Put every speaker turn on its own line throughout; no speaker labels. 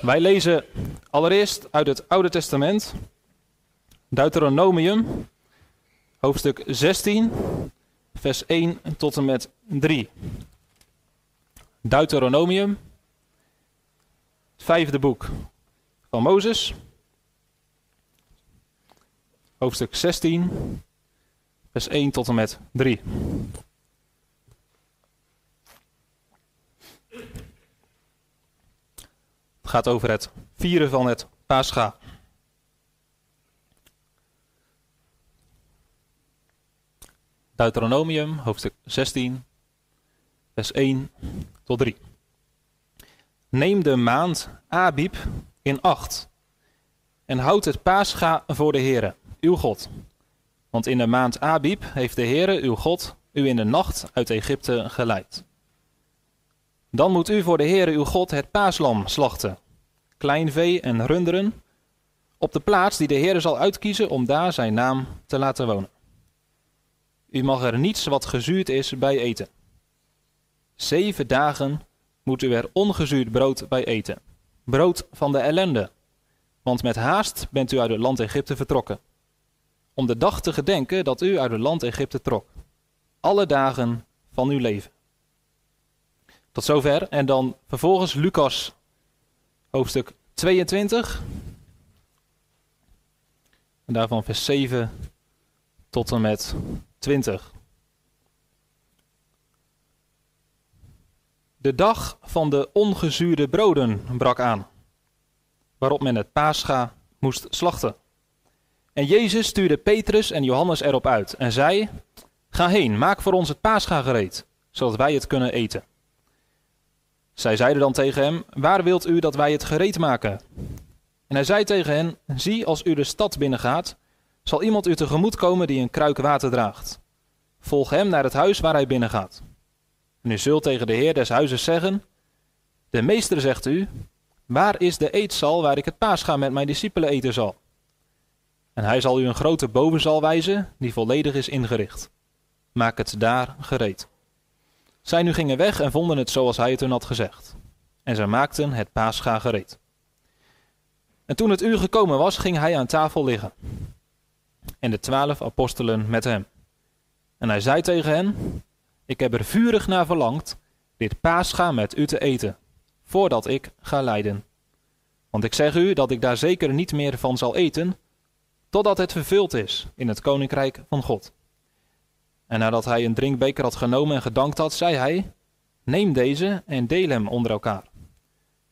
Wij lezen allereerst uit het Oude Testament, Deuteronomium, hoofdstuk 16, vers 1 tot en met 3. Deuteronomium, het vijfde boek van Mozes, hoofdstuk 16, vers 1 tot en met 3. Het gaat over het vieren van het Pascha. Deuteronomium, hoofdstuk 16, vers 1 tot 3. Neem de maand Abib in acht en houd het Pascha voor de Heere, uw God. Want in de maand Abib heeft de Heere, uw God, u in de nacht uit Egypte geleid. Dan moet u voor de Heere uw God het paaslam slachten, kleinvee en runderen, op de plaats die de Heere zal uitkiezen om daar zijn naam te laten wonen. U mag er niets wat gezuurd is bij eten. Zeven dagen moet u er ongezuurd brood bij eten. Brood van de ellende. Want met haast bent u uit het land Egypte vertrokken. Om de dag te gedenken dat u uit het land Egypte trok. Alle dagen van uw leven. Tot zover. En dan vervolgens Lucas hoofdstuk 22. En daarvan vers 7 tot en met 20. De dag van de ongezuurde broden brak aan, waarop men het paascha moest slachten. En Jezus stuurde Petrus en Johannes erop uit en zei: Ga heen, maak voor ons het paascha gereed, zodat wij het kunnen eten. Zij zeiden dan tegen hem: Waar wilt u dat wij het gereed maken? En hij zei tegen hen: Zie, als u de stad binnengaat, zal iemand u tegemoet komen die een kruik water draagt. Volg hem naar het huis waar hij binnengaat. En u zult tegen de heer des huizes zeggen: De meester zegt u: Waar is de eetzaal waar ik het paascha met mijn discipelen eten zal? En hij zal u een grote bovenzaal wijzen, die volledig is ingericht. Maak het daar gereed. Zij nu gingen weg en vonden het zoals hij het hun had gezegd. En zij maakten het paascha gereed. En toen het uur gekomen was, ging hij aan tafel liggen. En de twaalf apostelen met hem. En hij zei tegen hen: Ik heb er vurig naar verlangd dit paascha met u te eten, voordat ik ga lijden. Want ik zeg u dat ik daar zeker niet meer van zal eten, totdat het vervuld is in het koninkrijk van God. En nadat hij een drinkbeker had genomen en gedankt had, zei hij: Neem deze en deel hem onder elkaar.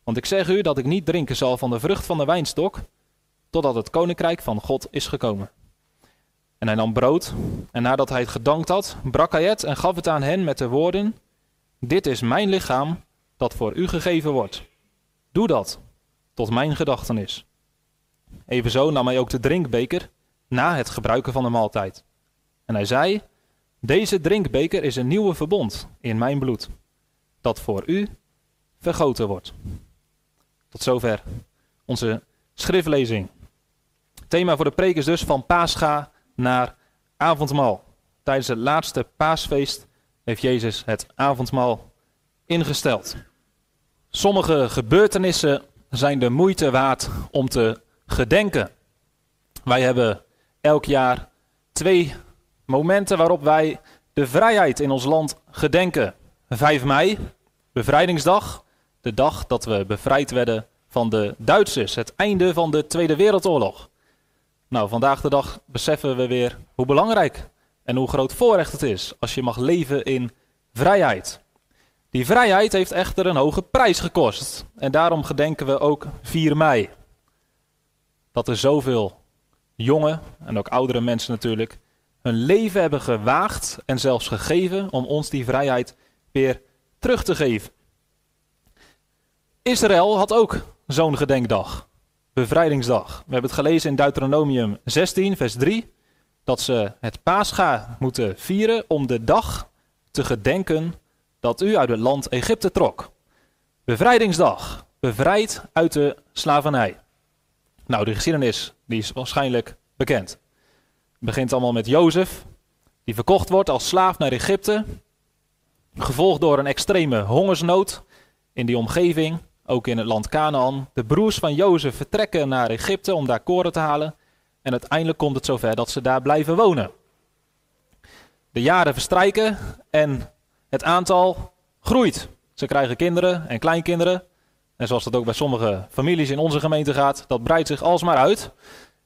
Want ik zeg u dat ik niet drinken zal van de vrucht van de wijnstok, totdat het koninkrijk van God is gekomen. En hij nam brood, en nadat hij het gedankt had, brak hij het en gaf het aan hen met de woorden: Dit is mijn lichaam, dat voor u gegeven wordt. Doe dat, tot mijn gedachtenis. Evenzo nam hij ook de drinkbeker na het gebruiken van de maaltijd. En hij zei: Deze drinkbeker is een nieuwe verbond in mijn bloed, dat voor u vergoten wordt. Tot zover onze schriftlezing. Thema voor de preek is dus van Pascha naar avondmaal. Tijdens het laatste paasfeest heeft Jezus het avondmaal ingesteld. Sommige gebeurtenissen zijn de moeite waard om te gedenken. Wij hebben elk jaar twee momenten waarop wij de vrijheid in ons land gedenken. 5 mei, bevrijdingsdag, de dag dat we bevrijd werden van de Duitsers, het einde van de Tweede Wereldoorlog. Nou, vandaag de dag beseffen we weer hoe belangrijk en hoe groot voorrecht het is als je mag leven in vrijheid. Die vrijheid heeft echter een hoge prijs gekost. En daarom gedenken we ook 4 mei. Dat er zoveel jonge en ook oudere mensen natuurlijk hun leven hebben gewaagd en zelfs gegeven om ons die vrijheid weer terug te geven. Israël had ook zo'n gedenkdag bevrijdingsdag. We hebben het gelezen in Deuteronomium 16, vers 3, dat ze het paascha moeten vieren om de dag te gedenken dat u uit het land Egypte trok. Bevrijdingsdag, bevrijd uit de slavernij. Nou, de geschiedenis die is waarschijnlijk bekend. Begint allemaal met Jozef, die verkocht wordt als slaaf naar Egypte, gevolgd door een extreme hongersnood in die omgeving ook in het land Canaan. De broers van Jozef vertrekken naar Egypte om daar koren te halen. En uiteindelijk komt het zover dat ze daar blijven wonen. De jaren verstrijken en het aantal groeit. Ze krijgen kinderen en kleinkinderen. En zoals dat ook bij sommige families in onze gemeente gaat, dat breidt zich alsmaar uit.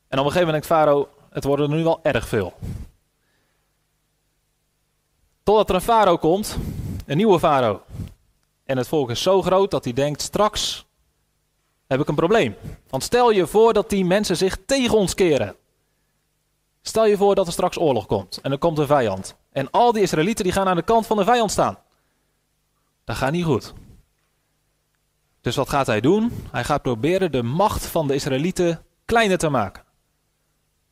En op een gegeven moment denkt Farao, het worden er nu wel erg veel. Totdat er een farao komt, een nieuwe farao. En het volk is zo groot dat hij denkt, straks heb ik een probleem. Want stel je voor dat die mensen zich tegen ons keren. Stel je voor dat er straks oorlog komt en er komt een vijand. En al die Israëlieten die gaan aan de kant van de vijand staan. Dat gaat niet goed. Dus wat gaat hij doen? Hij gaat proberen de macht van de Israëlieten kleiner te maken.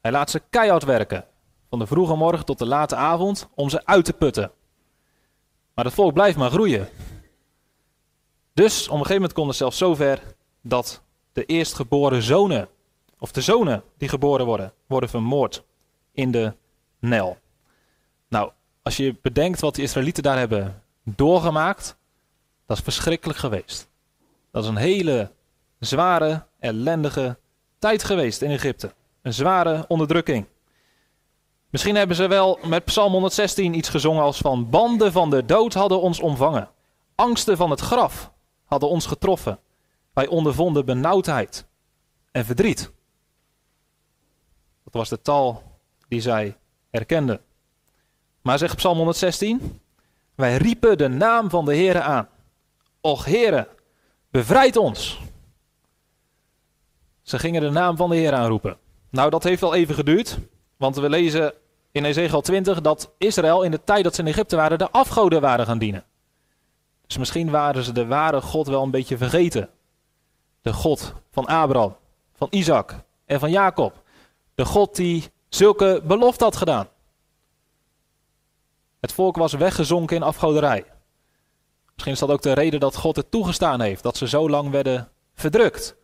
Hij laat ze keihard werken, van de vroege morgen tot de late avond, om ze uit te putten. Maar het volk blijft maar groeien. Dus op een gegeven moment komt het zelfs zover dat de eerstgeboren zonen, of de zonen die geboren worden, worden vermoord in de Nijl. Nou, als je bedenkt wat de Israëlieten daar hebben doorgemaakt, dat is verschrikkelijk geweest. Dat is een hele zware, ellendige tijd geweest in Egypte. Een zware onderdrukking. Misschien hebben ze wel met Psalm 116 iets gezongen als van banden van de dood hadden ons omvangen. Angsten van het graf hadden ons getroffen. Wij ondervonden benauwdheid en verdriet. Dat was de taal die zij herkenden. Maar zegt Psalm 116, wij riepen de naam van de Heere aan. Och Heere, bevrijd ons. Ze gingen de naam van de Heer aanroepen. Nou, dat heeft al even geduurd, want we lezen in Ezekiel 20 dat Israël in de tijd dat ze in Egypte waren de afgoden waren gaan dienen. Dus misschien waren ze de ware God wel een beetje vergeten. De God van Abraham, van Isaac en van Jacob. De God die zulke belofte had gedaan. Het volk was weggezonken in afgoderij. Misschien is dat ook de reden dat God het toegestaan heeft, dat ze zo lang werden verdrukt.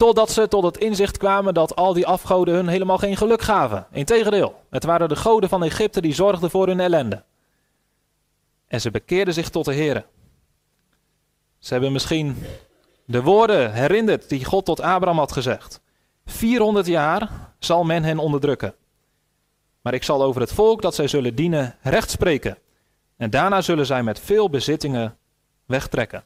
Totdat ze tot het inzicht kwamen dat al die afgoden hun helemaal geen geluk gaven. Integendeel, het waren de goden van Egypte die zorgden voor hun ellende. En ze bekeerden zich tot de Heer. Ze hebben misschien de woorden herinnerd die God tot Abraham had gezegd. 400 jaar zal men hen onderdrukken. Maar ik zal over het volk dat zij zullen dienen recht spreken. En daarna zullen zij met veel bezittingen wegtrekken.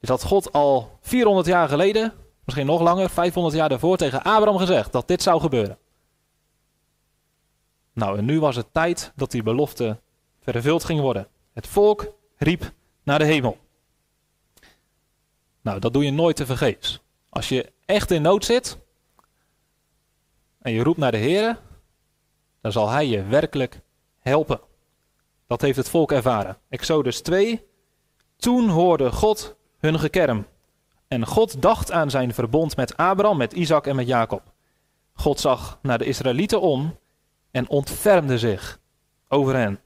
Dus had God al 400 jaar geleden, misschien nog langer, 500 jaar daarvoor tegen Abraham gezegd dat dit zou gebeuren. Nou, en nu was het tijd dat die belofte vervuld ging worden. Het volk riep naar de hemel. Nou, dat doe je nooit te vergeefs. Als je echt in nood zit en je roept naar de Heer, dan zal Hij je werkelijk helpen. Dat heeft het volk ervaren. Exodus 2. Toen hoorde God hun gekerm. En God dacht aan zijn verbond met Abraham, met Isaac en met Jacob. God zag naar de Israëlieten om en ontfermde zich over hen.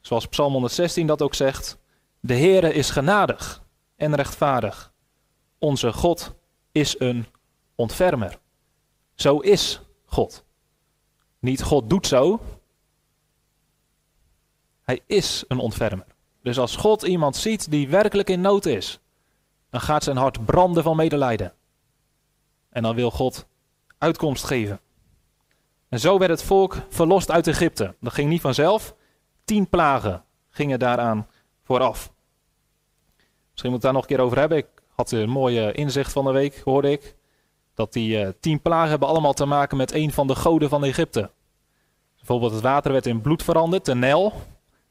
Zoals Psalm 116 dat ook zegt: De Heere is genadig en rechtvaardig. Onze God is een ontfermer. Zo is God. Niet God doet zo. Hij is een ontfermer. Dus als God iemand ziet die werkelijk in nood is, dan gaat zijn hart branden van medelijden. En dan wil God uitkomst geven. En zo werd het volk verlost uit Egypte. Dat ging niet vanzelf. Tien plagen gingen daaraan vooraf. Misschien moet ik daar nog een keer over hebben. Ik had een mooie inzicht van de week, hoorde ik. Dat die uh, tien plagen hebben allemaal te maken met een van de goden van Egypte. Bijvoorbeeld het water werd in bloed veranderd, de Nijl.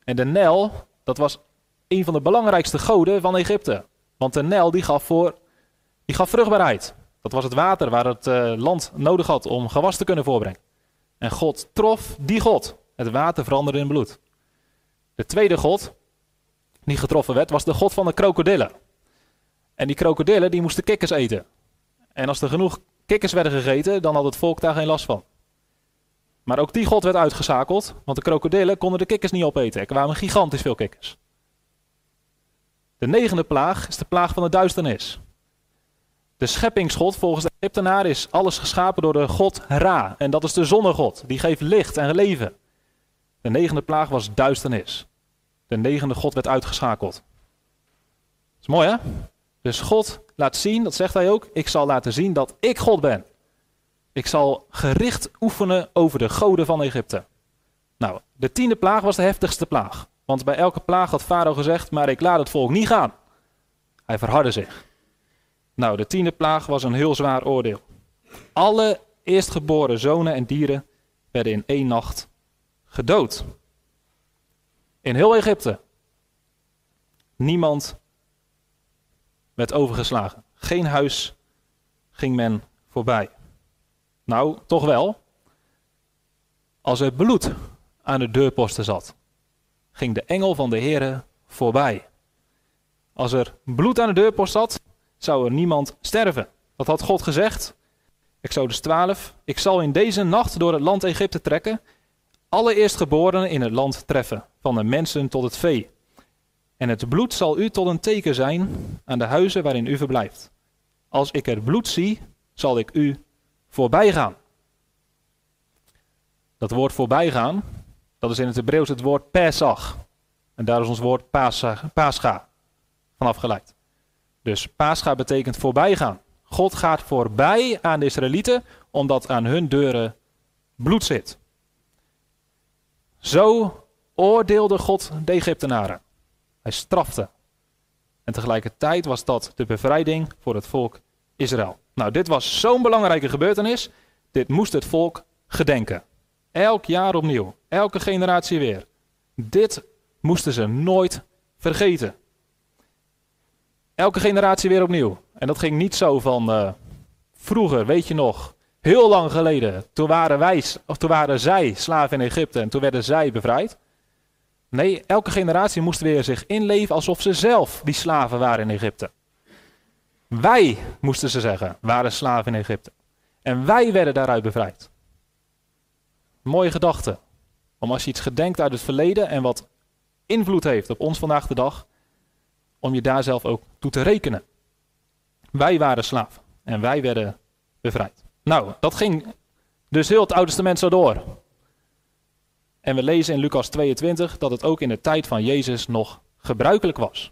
En de Nijl, dat was een van de belangrijkste goden van Egypte. Want de Nijl die gaf, voor, die gaf vruchtbaarheid. Dat was het water waar het uh, land nodig had om gewas te kunnen voorbrengen. En God trof die God. Het water veranderde in bloed. De tweede God die getroffen werd, was de God van de krokodillen. En die krokodillen die moesten kikkers eten. En als er genoeg kikkers werden gegeten, dan had het volk daar geen last van. Maar ook die God werd uitgeschakeld, want de krokodillen konden de kikkers niet opeten. Er kwamen gigantisch veel kikkers. De negende plaag is de plaag van de duisternis. De scheppingsgod volgens de Egyptenaar is alles geschapen door de god Ra. En dat is de zonnegod, die geeft licht en leven. De negende plaag was duisternis. De negende god werd uitgeschakeld. Dat is mooi hè? Dus God laat zien, dat zegt hij ook, ik zal laten zien dat ik God ben. Ik zal gericht oefenen over de goden van Egypte. Nou, de tiende plaag was de heftigste plaag. Want bij elke plaag had Farao gezegd, maar ik laat het volk niet gaan. Hij verhardde zich. Nou, de tiende plaag was een heel zwaar oordeel. Alle eerstgeboren zonen en dieren werden in één nacht gedood. In heel Egypte. Niemand werd overgeslagen. Geen huis ging men voorbij. Nou, toch wel. Als er bloed aan de deurposten zat, ging de engel van de Heere voorbij. Als er bloed aan de deurpost zat, zou er niemand sterven. Dat had God gezegd. Exodus 12. Ik zal in deze nacht door het land Egypte trekken, alle eerstgeborenen in het land treffen, van de mensen tot het vee. En het bloed zal u tot een teken zijn aan de huizen waarin u verblijft. Als ik er bloed zie, zal ik u voorbij gaan. Dat woord voorbij gaan, dat is in het Hebreeuws het woord Pesach. En daar is ons woord Pascha van afgeleid. Dus Pascha betekent voorbij gaan. God gaat voorbij aan de Israëlieten, omdat aan hun deuren bloed zit. Zo oordeelde God de Egyptenaren. Hij strafte. En tegelijkertijd was dat de bevrijding voor het volk Israël. Nou, dit was zo'n belangrijke gebeurtenis. Dit moest het volk gedenken. Elk jaar opnieuw. Elke generatie weer. Dit moesten ze nooit vergeten. Elke generatie weer opnieuw. En dat ging niet zo van uh, vroeger, weet je nog, heel lang geleden. Toen waren, wij, of toen waren zij slaven in Egypte en toen werden zij bevrijd. Nee, elke generatie moest weer zich inleven alsof ze zelf die slaven waren in Egypte. Wij, moesten ze zeggen, waren slaven in Egypte. En wij werden daaruit bevrijd. Mooie gedachte. Om als je iets gedenkt uit het verleden en wat invloed heeft op ons vandaag de dag, om je daar zelf ook toe te rekenen. Wij waren slaven en wij werden bevrijd. Nou, dat ging dus heel het Oude Testament zo door. En we lezen in Lucas 22 dat het ook in de tijd van Jezus nog gebruikelijk was.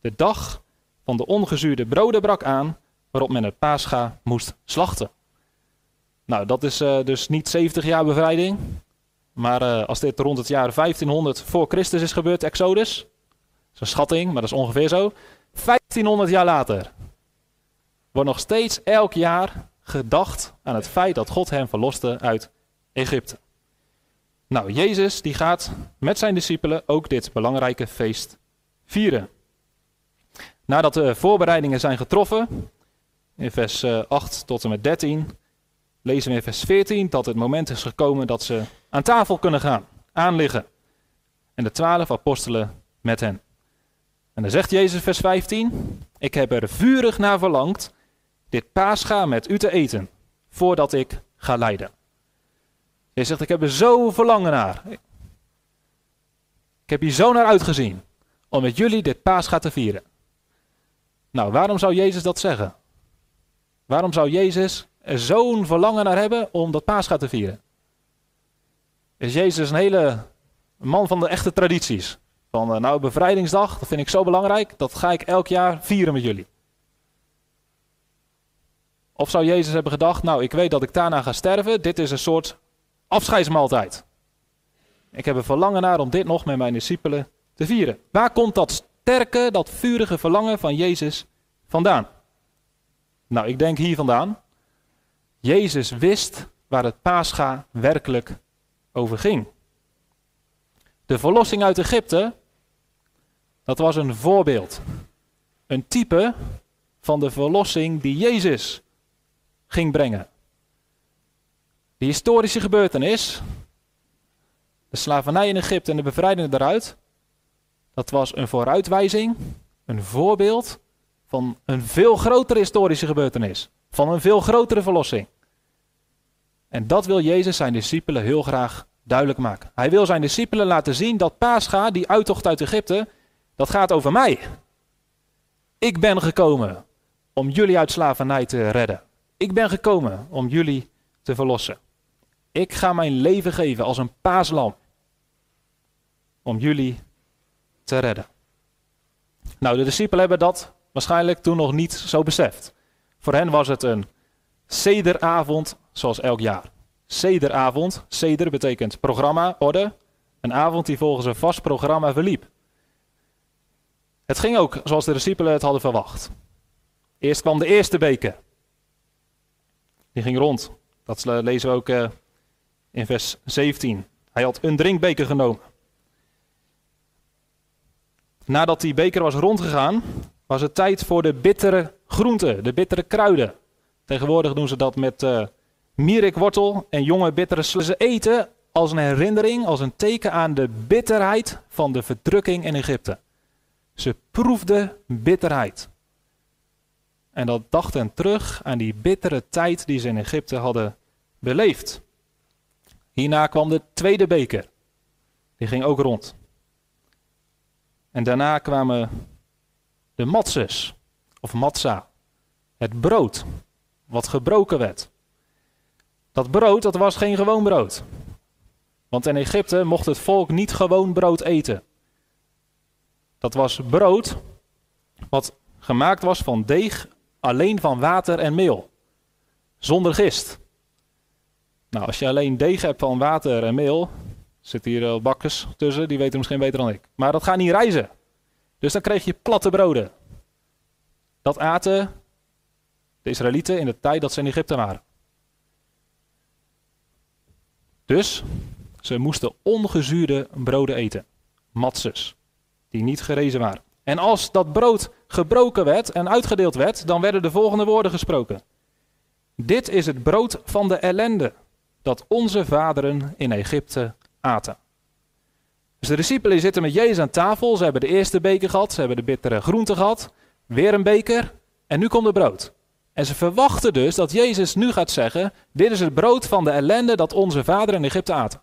De dag van de ongezuurde broden brak aan, waarop men het paascha moest slachten. Nou, dat is uh, dus niet 70 jaar bevrijding, maar uh, als dit rond het jaar 1500 voor Christus is gebeurd, Exodus, dat is een schatting, maar dat is ongeveer zo. 1500 jaar later wordt nog steeds elk jaar gedacht aan het feit dat God hem verloste uit Egypte. Nou, Jezus die gaat met zijn discipelen ook dit belangrijke feest vieren. Nadat de voorbereidingen zijn getroffen, in vers 8 eh, tot en met 13, lezen we in vers 14 dat het moment is gekomen dat ze aan tafel kunnen gaan, aanliggen. En de twaalf apostelen met hen. En dan zegt Jezus vers 15, ik heb er vurig naar verlangd dit paascha met u te eten, voordat ik ga lijden. Je zegt, ik heb er zo verlangen naar. Ik heb hier zo naar uitgezien om met jullie dit paascha te vieren. Nou, waarom zou Jezus dat zeggen? Waarom zou Jezus zo'n verlangen naar hebben om dat paascha te vieren? Is Jezus een hele man van de echte tradities? Van, uh, nou, bevrijdingsdag, dat vind ik zo belangrijk, dat ga ik elk jaar vieren met jullie. Of zou Jezus hebben gedacht, nou, ik weet dat ik daarna ga sterven, dit is een soort afscheidsmaaltijd. Ik heb een verlangen naar om dit nog met mijn discipelen te vieren. Waar komt dat sterke, dat vurige verlangen van Jezus vandaan? Nou, ik denk hier vandaan. Jezus wist waar het paascha werkelijk over ging. De verlossing uit Egypte, dat was een voorbeeld. Een type van de verlossing die Jezus ging brengen. De historische gebeurtenis, de slavernij in Egypte en de bevrijding daaruit, dat was een vooruitwijzing, een voorbeeld van een veel grotere historische gebeurtenis, van een veel grotere verlossing. En dat wil Jezus zijn discipelen heel graag duidelijk maken. Hij wil zijn discipelen laten zien dat Pascha, die uittocht uit Egypte, dat gaat over mij. Ik ben gekomen om jullie uit slavernij te redden. Ik ben gekomen om jullie te verlossen. Ik ga mijn leven geven als een paaslam. Om jullie te redden. Nou, de discipelen hebben dat waarschijnlijk toen nog niet zo beseft. Voor hen was het een sederavond, zoals elk jaar. Sederavond, seder betekent programma, orde. Een avond die volgens een vast programma verliep. Het ging ook zoals de discipelen het hadden verwacht. Eerst kwam de eerste beker. Die ging rond. Dat lezen we ook eh, in vers 17. Hij had een drinkbeker genomen. Nadat die beker was rondgegaan, was het tijd voor de bittere groenten, de bittere kruiden. Tegenwoordig doen ze dat met uh, en jonge bittere Ze eten als een herinnering, als een teken aan de bitterheid van de verdrukking in Egypte. Ze proefden bitterheid. En dat dacht hen terug aan die bittere tijd die ze in Egypte hadden beleefd. Hierna kwam de tweede beker. Die ging ook rond. En daarna kwamen de matzes, of matza, het brood, wat gebroken werd. Dat brood, dat was geen gewoon brood. Want in Egypte mocht het volk niet gewoon brood eten. Dat was brood wat gemaakt was van deeg alleen van water en meel. Zonder gist. Nou, als je alleen deeg hebt van water en meel, zit hier bakkers tussen, die weten misschien beter dan ik. Maar dat gaat niet reizen. Dus dan kreeg je platte broden. Dat aten de Israëlieten in de tijd dat ze in Egypte waren. Dus ze moesten ongezuurde broden eten. Matses. Die niet gerezen waren. En als dat brood gebroken werd en uitgedeeld werd, dan werden de volgende woorden gesproken. Dit is het brood van de ellende dat onze vaderen in Egypte aten. Dus de discipelen zitten met Jezus aan tafel. Ze hebben de eerste beker gehad, ze hebben de bittere groente gehad, weer een beker en nu komt het brood. En ze verwachten dus dat Jezus nu gaat zeggen: Dit is het brood van de ellende dat onze vaderen in Egypte aten.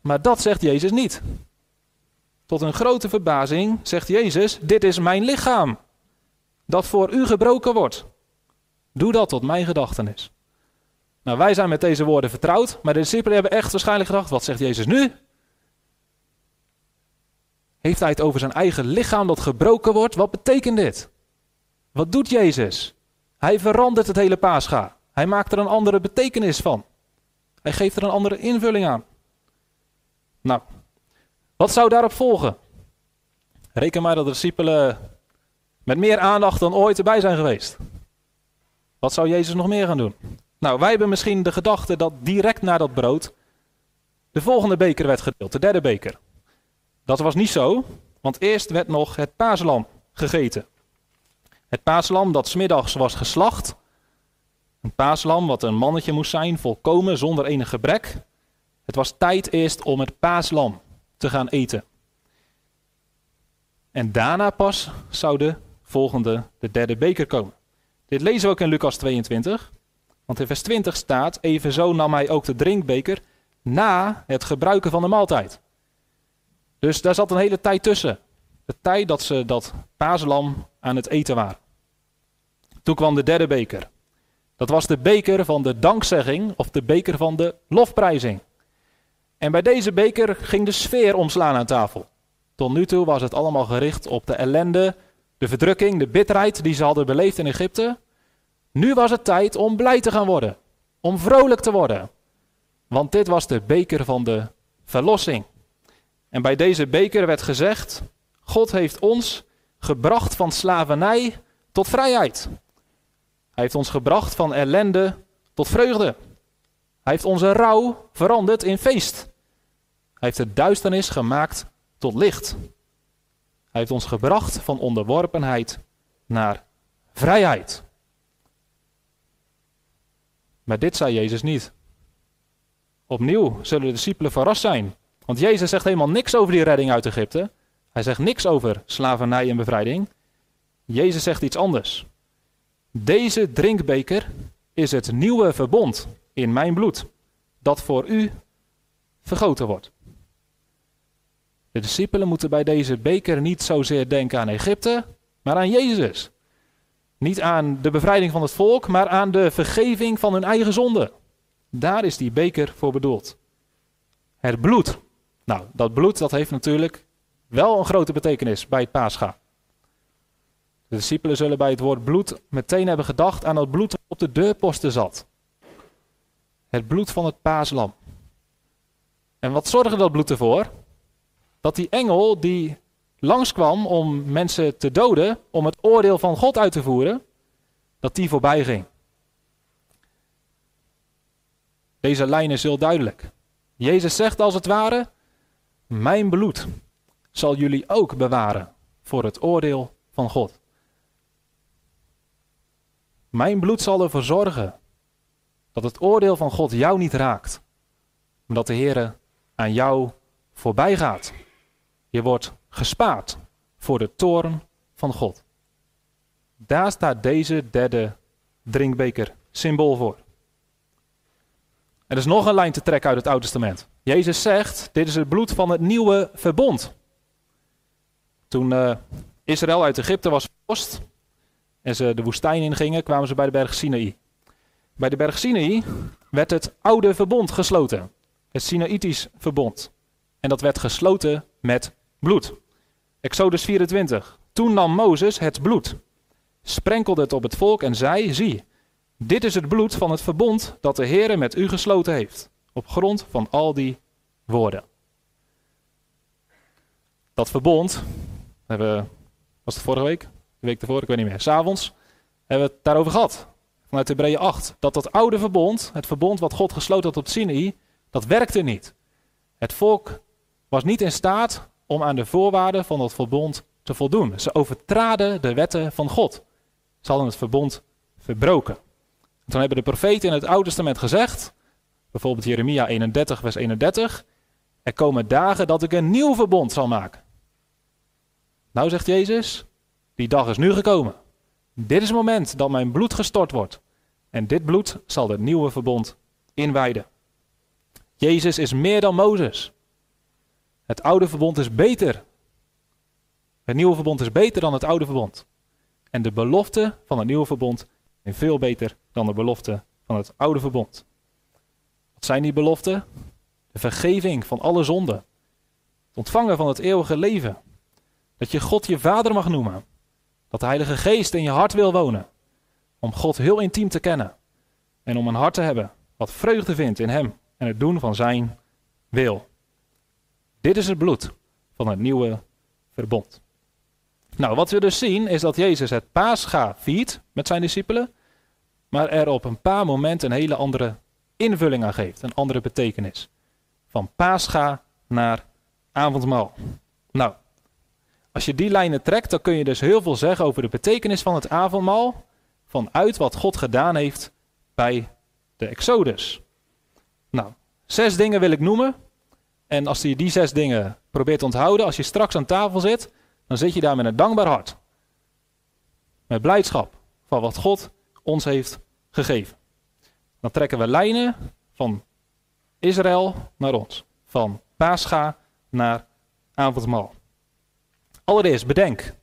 Maar dat zegt Jezus niet. Tot een grote verbazing zegt Jezus: Dit is mijn lichaam, dat voor u gebroken wordt. Doe dat tot mijn gedachtenis. Nou, wij zijn met deze woorden vertrouwd, maar de discipelen hebben echt waarschijnlijk gedacht: Wat zegt Jezus nu? Heeft hij het over zijn eigen lichaam dat gebroken wordt? Wat betekent dit? Wat doet Jezus? Hij verandert het hele paascha. Hij maakt er een andere betekenis van. Hij geeft er een andere invulling aan. Nou, wat zou daarop volgen? Reken maar dat de discipelen met meer aandacht dan ooit erbij zijn geweest. Wat zou Jezus nog meer gaan doen? Nou, wij hebben misschien de gedachte dat direct na dat brood de volgende beker werd gedeeld, de derde beker. Dat was niet zo, want eerst werd nog het paaslam gegeten. Het paaslam dat smiddags was geslacht. Een paaslam wat een mannetje moest zijn, volkomen, zonder enig gebrek. Het was tijd eerst om het paaslam te gaan eten. En daarna pas zou de volgende, de derde beker komen. Dit lezen we ook in Lucas 22. Want in vers 20 staat: Evenzo nam hij ook de drinkbeker na het gebruiken van de maaltijd. Dus daar zat een hele tijd tussen. De tijd dat ze dat paaslam aan het eten waren. Toen kwam de derde beker. Dat was de beker van de dankzegging of de beker van de lofprijzing. En bij deze beker ging de sfeer omslaan aan tafel. Tot nu toe was het allemaal gericht op de ellende, de verdrukking, de bitterheid die ze hadden beleefd in Egypte. Nu was het tijd om blij te gaan worden, om vrolijk te worden. Want dit was de beker van de verlossing. En bij deze beker werd gezegd: God heeft ons gebracht van slavernij tot vrijheid. Hij heeft ons gebracht van ellende tot vreugde. Hij heeft onze rouw veranderd in feest. Hij heeft de duisternis gemaakt tot licht. Hij heeft ons gebracht van onderworpenheid naar vrijheid. Maar dit zei Jezus niet. Opnieuw zullen de discipelen verrast zijn. Want Jezus zegt helemaal niks over die redding uit Egypte. Hij zegt niks over slavernij en bevrijding. Jezus zegt iets anders. Deze drinkbeker is het nieuwe verbond in mijn bloed, dat voor u vergoten wordt. De discipelen moeten bij deze beker niet zozeer denken aan Egypte, maar aan Jezus. Niet aan de bevrijding van het volk, maar aan de vergeving van hun eigen zonde. Daar is die beker voor bedoeld. Het bloed. Nou, dat bloed dat heeft natuurlijk wel een grote betekenis bij het paascha. De discipelen zullen bij het woord bloed meteen hebben gedacht aan het bloed dat op de deurposten zat. Het bloed van het paaslam. En wat zorgde dat bloed ervoor? Dat die engel die langskwam om mensen te doden, om het oordeel van God uit te voeren, dat die voorbij ging. Deze lijn is heel duidelijk. Jezus zegt als het ware: Mijn bloed zal jullie ook bewaren voor het oordeel van God. Mijn bloed zal ervoor zorgen dat het oordeel van God jou niet raakt, omdat de Heer aan jou voorbij gaat. Je wordt gespaard voor de toorn van God. Daar staat deze derde drinkbeker symbool voor. Er is nog een lijn te trekken uit het Oude Testament. Jezus zegt: Dit is het bloed van het nieuwe verbond. Toen uh, Israël uit Egypte was verlost en ze de woestijn ingingen, kwamen ze bij de berg Sinaï. Bij de berg Sinaï werd het oude verbond gesloten, het Sinaïtisch verbond. En dat werd gesloten met bloed. Exodus 24. Toen nam Mozes het bloed, sprenkelde het op het volk en zei: Zie, dit is het bloed van het verbond dat de Heere met u gesloten heeft, op grond van al die woorden. Dat verbond, hebben was het vorige week? De week ervoor, ik weet niet meer. S'avonds hebben we het daarover gehad. Vanuit Hebreeën 8. Dat dat oude verbond, het verbond wat God gesloten had op Sinai, dat werkte niet. Het volk was niet in staat om aan de voorwaarden van dat verbond te voldoen. Ze overtraden de wetten van God. Ze hadden het verbond verbroken. Toen hebben de profeten in het Oude Testament gezegd, bijvoorbeeld Jeremia 31, vers 31, er komen dagen dat ik een nieuw verbond zal maken. Nou zegt Jezus, die dag is nu gekomen. Dit is het moment dat mijn bloed gestort wordt. En dit bloed zal het nieuwe verbond inwijden. Jezus is meer dan Mozes. Het oude verbond is beter. Het nieuwe verbond is beter dan het oude verbond. En de belofte van het nieuwe verbond is veel beter dan de belofte van het oude verbond. Wat zijn die beloften? De vergeving van alle zonden. Het ontvangen van het eeuwige leven. Dat je God je vader mag noemen. Dat de Heilige Geest in je hart wil wonen. Om God heel intiem te kennen. En om een hart te hebben wat vreugde vindt in Hem en het doen van Zijn wil. Dit is het bloed van het nieuwe verbond. Nou, wat we dus zien is dat Jezus het paascha viert met zijn discipelen, maar er op een paar momenten een hele andere invulling aan geeft, een andere betekenis. Van paascha naar avondmaal. Nou, als je die lijnen trekt, dan kun je dus heel veel zeggen over de betekenis van het avondmaal, vanuit wat God gedaan heeft bij de Exodus. Nou, zes dingen wil ik noemen. En als je die zes dingen probeert te onthouden, als je straks aan tafel zit, dan zit je daar met een dankbaar hart. Met blijdschap van wat God ons heeft gegeven. Dan trekken we lijnen van Israël naar ons. Van Pascha naar avondmaal. Allereerst bedenk.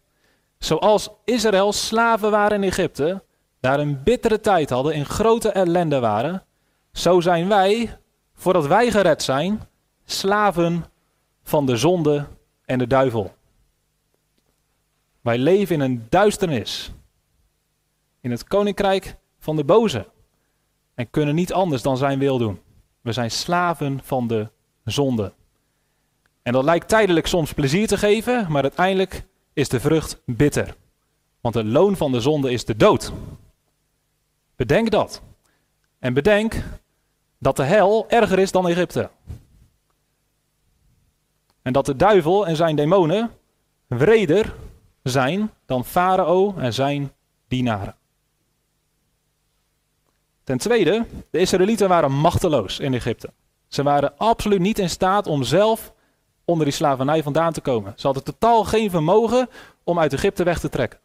Zoals Israël slaven waren in Egypte, daar een bittere tijd hadden, in grote ellende waren, zo zijn wij, voordat wij gered zijn, slaven van de zonde en de duivel. Wij leven in een duisternis, in het koninkrijk van de boze, en kunnen niet anders dan zijn wil doen. We zijn slaven van de zonde. En dat lijkt tijdelijk soms plezier te geven, maar uiteindelijk is de vrucht bitter. Want het loon van de zonde is de dood. Bedenk dat. En bedenk dat de hel erger is dan Egypte. En dat de duivel en zijn demonen wreder zijn dan Farao en zijn dienaren. Ten tweede, de Israëlieten waren machteloos in Egypte. Ze waren absoluut niet in staat om zelf onder die slavernij vandaan te komen. Ze hadden totaal geen vermogen om uit Egypte weg te trekken.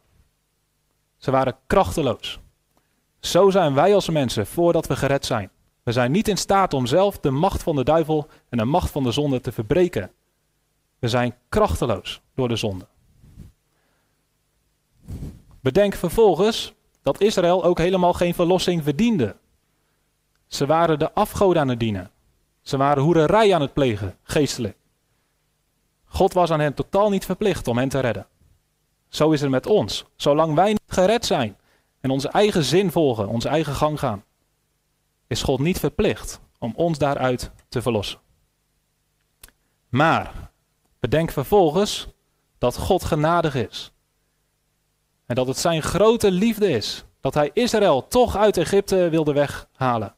Ze waren krachteloos. Zo zijn wij als mensen voordat we gered zijn. We zijn niet in staat om zelf de macht van de duivel en de macht van de zonde te verbreken. We zijn krachteloos door de zonde. Bedenk vervolgens dat Israël ook helemaal geen verlossing verdiende. Ze waren de afgoden aan het dienen. Ze waren hoererij aan het plegen, geestelijk. God was aan hen totaal niet verplicht om hen te redden. Zo is het met ons. Zolang wij niet gered zijn en onze eigen zin volgen, onze eigen gang gaan, is God niet verplicht om ons daaruit te verlossen. Maar bedenk vervolgens dat God genadig is. En dat het zijn grote liefde is dat hij Israël toch uit Egypte wilde weghalen.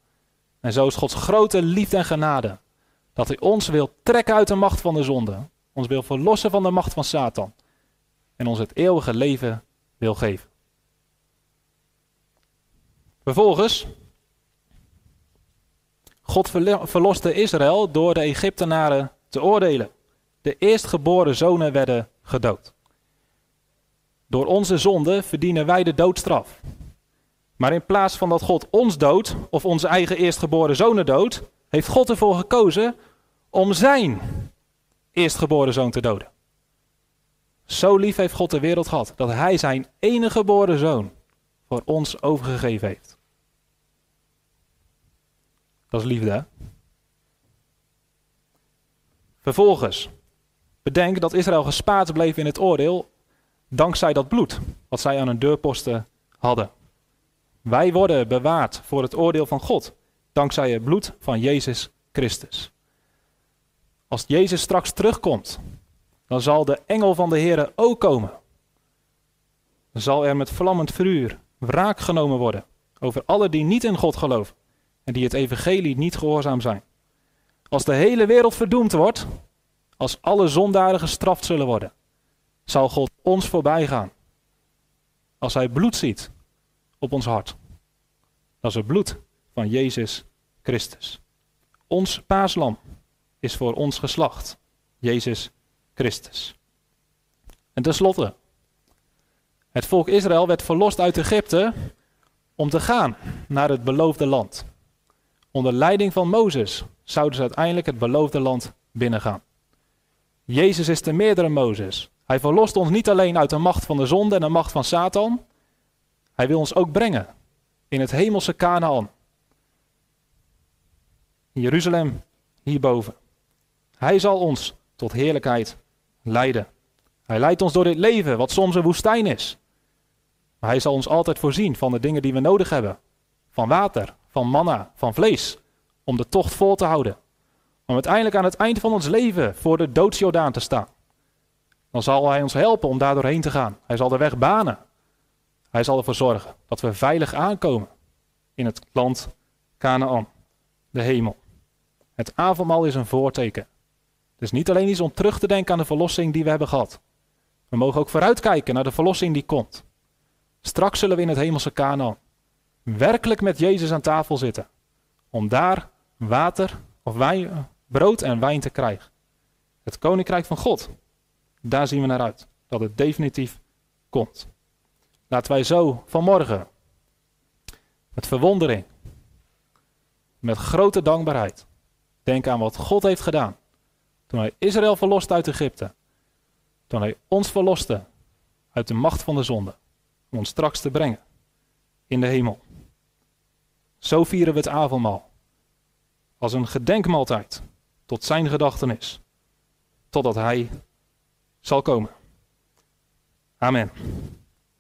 En zo is Gods grote liefde en genade dat hij ons wil trekken uit de macht van de zonde, ons wil verlossen van de macht van Satan en ons het eeuwige leven wil geven. Vervolgens, God verloste Israël door de Egyptenaren te oordelen. De eerstgeboren zonen werden gedood. Door onze zonde verdienen wij de doodstraf. Maar in plaats van dat God ons doodt, of onze eigen eerstgeboren zonen doodt, heeft God ervoor gekozen om zijn eerstgeboren zoon te doden. Zo lief heeft God de wereld gehad, dat hij zijn enige geboren zoon voor ons overgegeven heeft. Dat is liefde, hè? Vervolgens, bedenk dat Israël gespaard bleef in het oordeel dankzij dat bloed wat zij aan hun deurposten hadden. Wij worden bewaard voor het oordeel van God dankzij het bloed van Jezus Christus. Als Jezus straks terugkomt, dan zal de engel van de Heer ook komen. Dan zal er met vlammend vuur wraak genomen worden over alle die niet in God geloven en die het evangelie niet gehoorzaam zijn. Als de hele wereld verdoemd wordt, als alle zondaren gestraft zullen worden, zal God ons voorbij gaan. Als hij bloed ziet op ons hart. Dat is het bloed van Jezus Christus. Ons paaslam is voor ons geslacht. Jezus Christus. En tenslotte, het volk Israël werd verlost uit Egypte om te gaan naar het beloofde land. Onder leiding van Mozes zouden ze uiteindelijk het beloofde land binnengaan. Jezus is de meerdere Mozes. Hij verlost ons niet alleen uit de macht van de zonde en de macht van Satan. Hij wil ons ook brengen in het hemelse Canaan. Jeruzalem hierboven. Hij zal ons tot heerlijkheid leiden. Hij leidt ons door dit leven, wat soms een woestijn is. Maar hij zal ons altijd voorzien van de dingen die we nodig hebben. Van water, van manna, van vlees. Om de tocht vol te houden. Om uiteindelijk aan het eind van ons leven voor de doodsjordaan te staan. Dan zal hij ons helpen om daar doorheen te gaan. Hij zal de weg banen. Hij zal ervoor zorgen dat we veilig aankomen in het land Canaan, de hemel. Het avondmaal is een voorteken. Dus niet alleen iets om terug te denken aan de verlossing die we hebben gehad. We mogen ook vooruitkijken naar de verlossing die komt. Straks zullen we in het hemelse Canaan werkelijk met Jezus aan tafel zitten. Om daar water of wijn, brood en wijn te krijgen. Het koninkrijk van God. Daar zien we naar uit. Dat het definitief komt. Laten wij zo vanmorgen met verwondering, met grote dankbaarheid denken aan wat God heeft gedaan. Toen hij Israël verloste uit Egypte. Toen hij ons verloste uit de macht van de zonde. Om ons straks te brengen in de hemel. Zo vieren we het avondmaal. Als een gedenkmaaltijd tot zijn gedachtenis. Totdat hij zal komen. Amen.